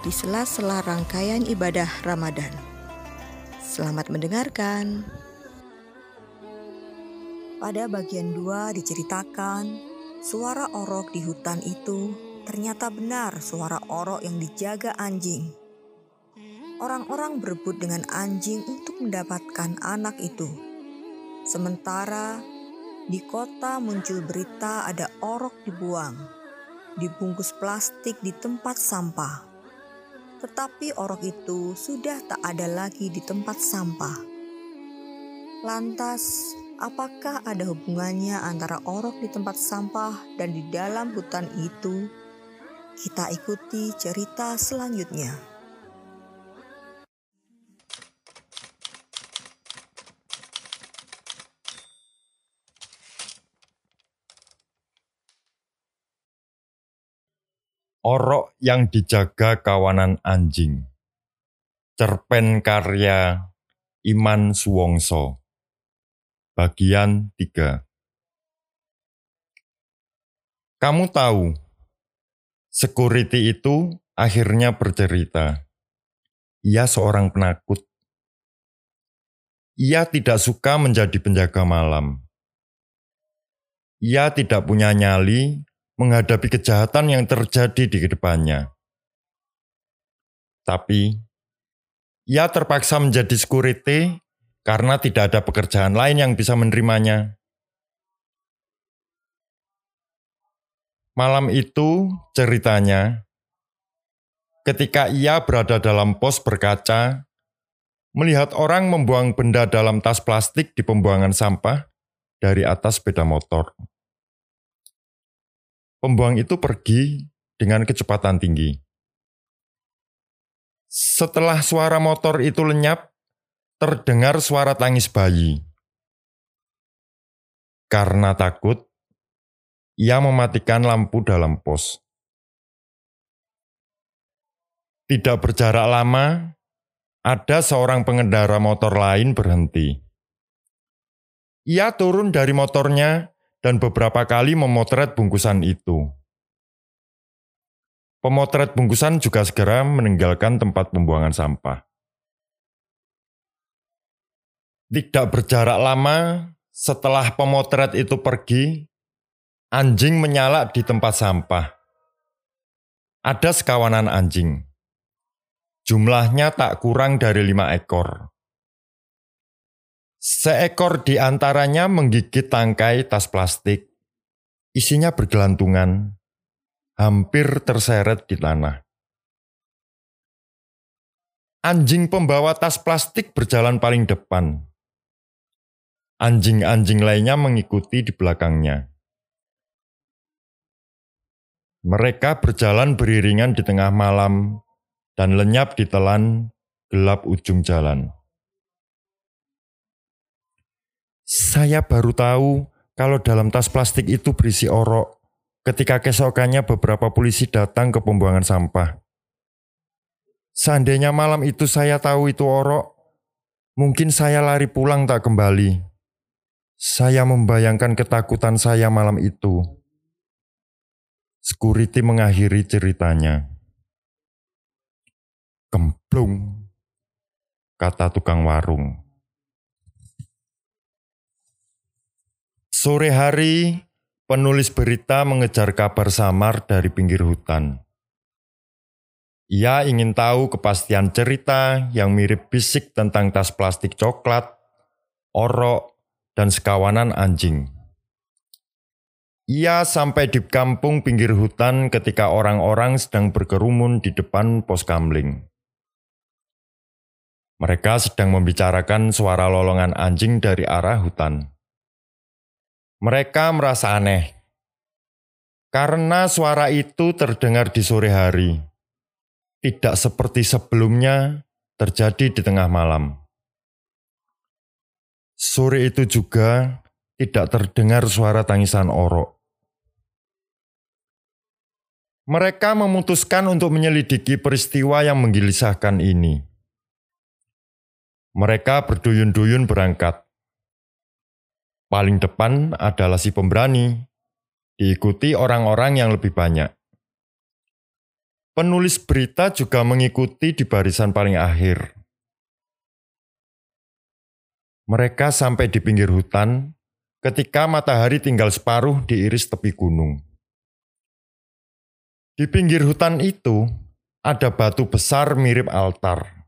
di sela-sela rangkaian ibadah Ramadan. Selamat mendengarkan. Pada bagian dua diceritakan, suara orok di hutan itu ternyata benar suara orok yang dijaga anjing. Orang-orang berebut dengan anjing untuk mendapatkan anak itu. Sementara di kota muncul berita ada orok dibuang, dibungkus plastik di tempat sampah. Tetapi orok itu sudah tak ada lagi di tempat sampah. Lantas, apakah ada hubungannya antara orok di tempat sampah dan di dalam hutan itu? Kita ikuti cerita selanjutnya. Orok yang dijaga kawanan anjing. Cerpen karya Iman Suwongso. Bagian 3. Kamu tahu, security itu akhirnya bercerita. Ia seorang penakut. Ia tidak suka menjadi penjaga malam. Ia tidak punya nyali menghadapi kejahatan yang terjadi di ke depannya. Tapi, ia terpaksa menjadi security karena tidak ada pekerjaan lain yang bisa menerimanya. Malam itu ceritanya, ketika ia berada dalam pos berkaca, melihat orang membuang benda dalam tas plastik di pembuangan sampah dari atas sepeda motor. Pembuang itu pergi dengan kecepatan tinggi. Setelah suara motor itu lenyap, terdengar suara tangis bayi. Karena takut, ia mematikan lampu dalam pos. Tidak berjarak lama, ada seorang pengendara motor lain berhenti. Ia turun dari motornya dan beberapa kali memotret bungkusan itu. Pemotret bungkusan juga segera meninggalkan tempat pembuangan sampah. Tidak berjarak lama setelah pemotret itu pergi, anjing menyala di tempat sampah. Ada sekawanan anjing. Jumlahnya tak kurang dari lima ekor. Seekor di antaranya menggigit tangkai tas plastik. Isinya bergelantungan, hampir terseret di tanah. Anjing pembawa tas plastik berjalan paling depan. Anjing-anjing lainnya mengikuti di belakangnya. Mereka berjalan beriringan di tengah malam dan lenyap di telan gelap ujung jalan. Saya baru tahu kalau dalam tas plastik itu berisi orok ketika keesokannya beberapa polisi datang ke pembuangan sampah. Seandainya malam itu saya tahu itu orok, mungkin saya lari pulang tak kembali. Saya membayangkan ketakutan saya malam itu. Security mengakhiri ceritanya. Kemplung, kata tukang warung. Sore hari, penulis berita mengejar kabar samar dari pinggir hutan. Ia ingin tahu kepastian cerita yang mirip bisik tentang tas plastik coklat, orok, dan sekawanan anjing. Ia sampai di kampung pinggir hutan ketika orang-orang sedang berkerumun di depan pos kamling. Mereka sedang membicarakan suara lolongan anjing dari arah hutan. Mereka merasa aneh karena suara itu terdengar di sore hari. tidak seperti sebelumnya terjadi di tengah malam. Sore itu juga tidak terdengar suara tangisan orok. Mereka memutuskan untuk menyelidiki peristiwa yang menggelisahkan ini. Mereka berduyun-duyun berangkat. Paling depan adalah si pemberani, diikuti orang-orang yang lebih banyak. Penulis berita juga mengikuti di barisan paling akhir. Mereka sampai di pinggir hutan ketika matahari tinggal separuh diiris tepi gunung. Di pinggir hutan itu ada batu besar mirip altar.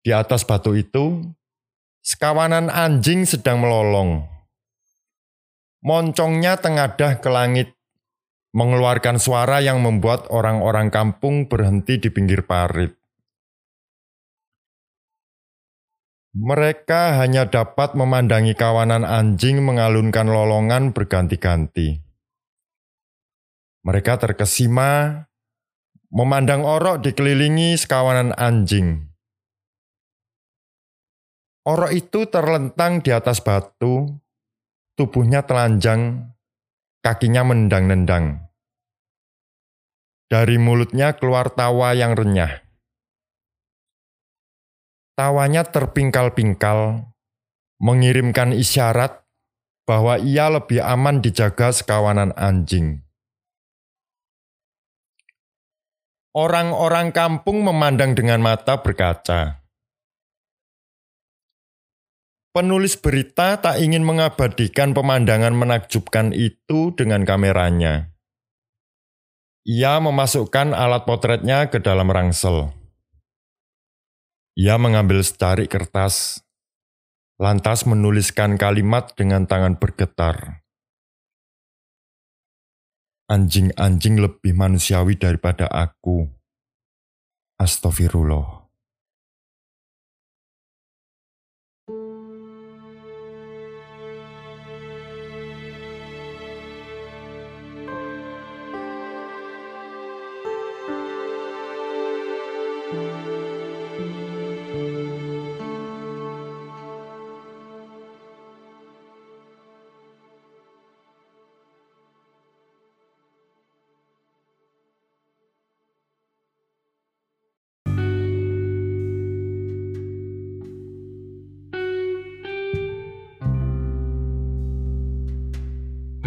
Di atas batu itu, sekawanan anjing sedang melolong. Moncongnya tengadah ke langit, mengeluarkan suara yang membuat orang-orang kampung berhenti di pinggir parit. Mereka hanya dapat memandangi kawanan anjing mengalunkan lolongan berganti-ganti. Mereka terkesima memandang orok dikelilingi sekawanan anjing. Orok itu terlentang di atas batu, tubuhnya telanjang, kakinya mendang-nendang. Dari mulutnya keluar tawa yang renyah. Tawanya terpingkal-pingkal, mengirimkan isyarat bahwa ia lebih aman dijaga sekawanan anjing. Orang-orang kampung memandang dengan mata berkaca. Penulis berita tak ingin mengabadikan pemandangan menakjubkan itu dengan kameranya. Ia memasukkan alat potretnya ke dalam rangsel. Ia mengambil secari kertas, lantas menuliskan kalimat dengan tangan bergetar. Anjing-anjing lebih manusiawi daripada aku. Astagfirullah.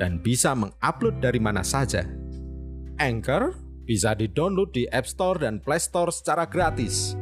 dan bisa mengupload dari mana saja. Anchor bisa di-download di App Store dan Play Store secara gratis.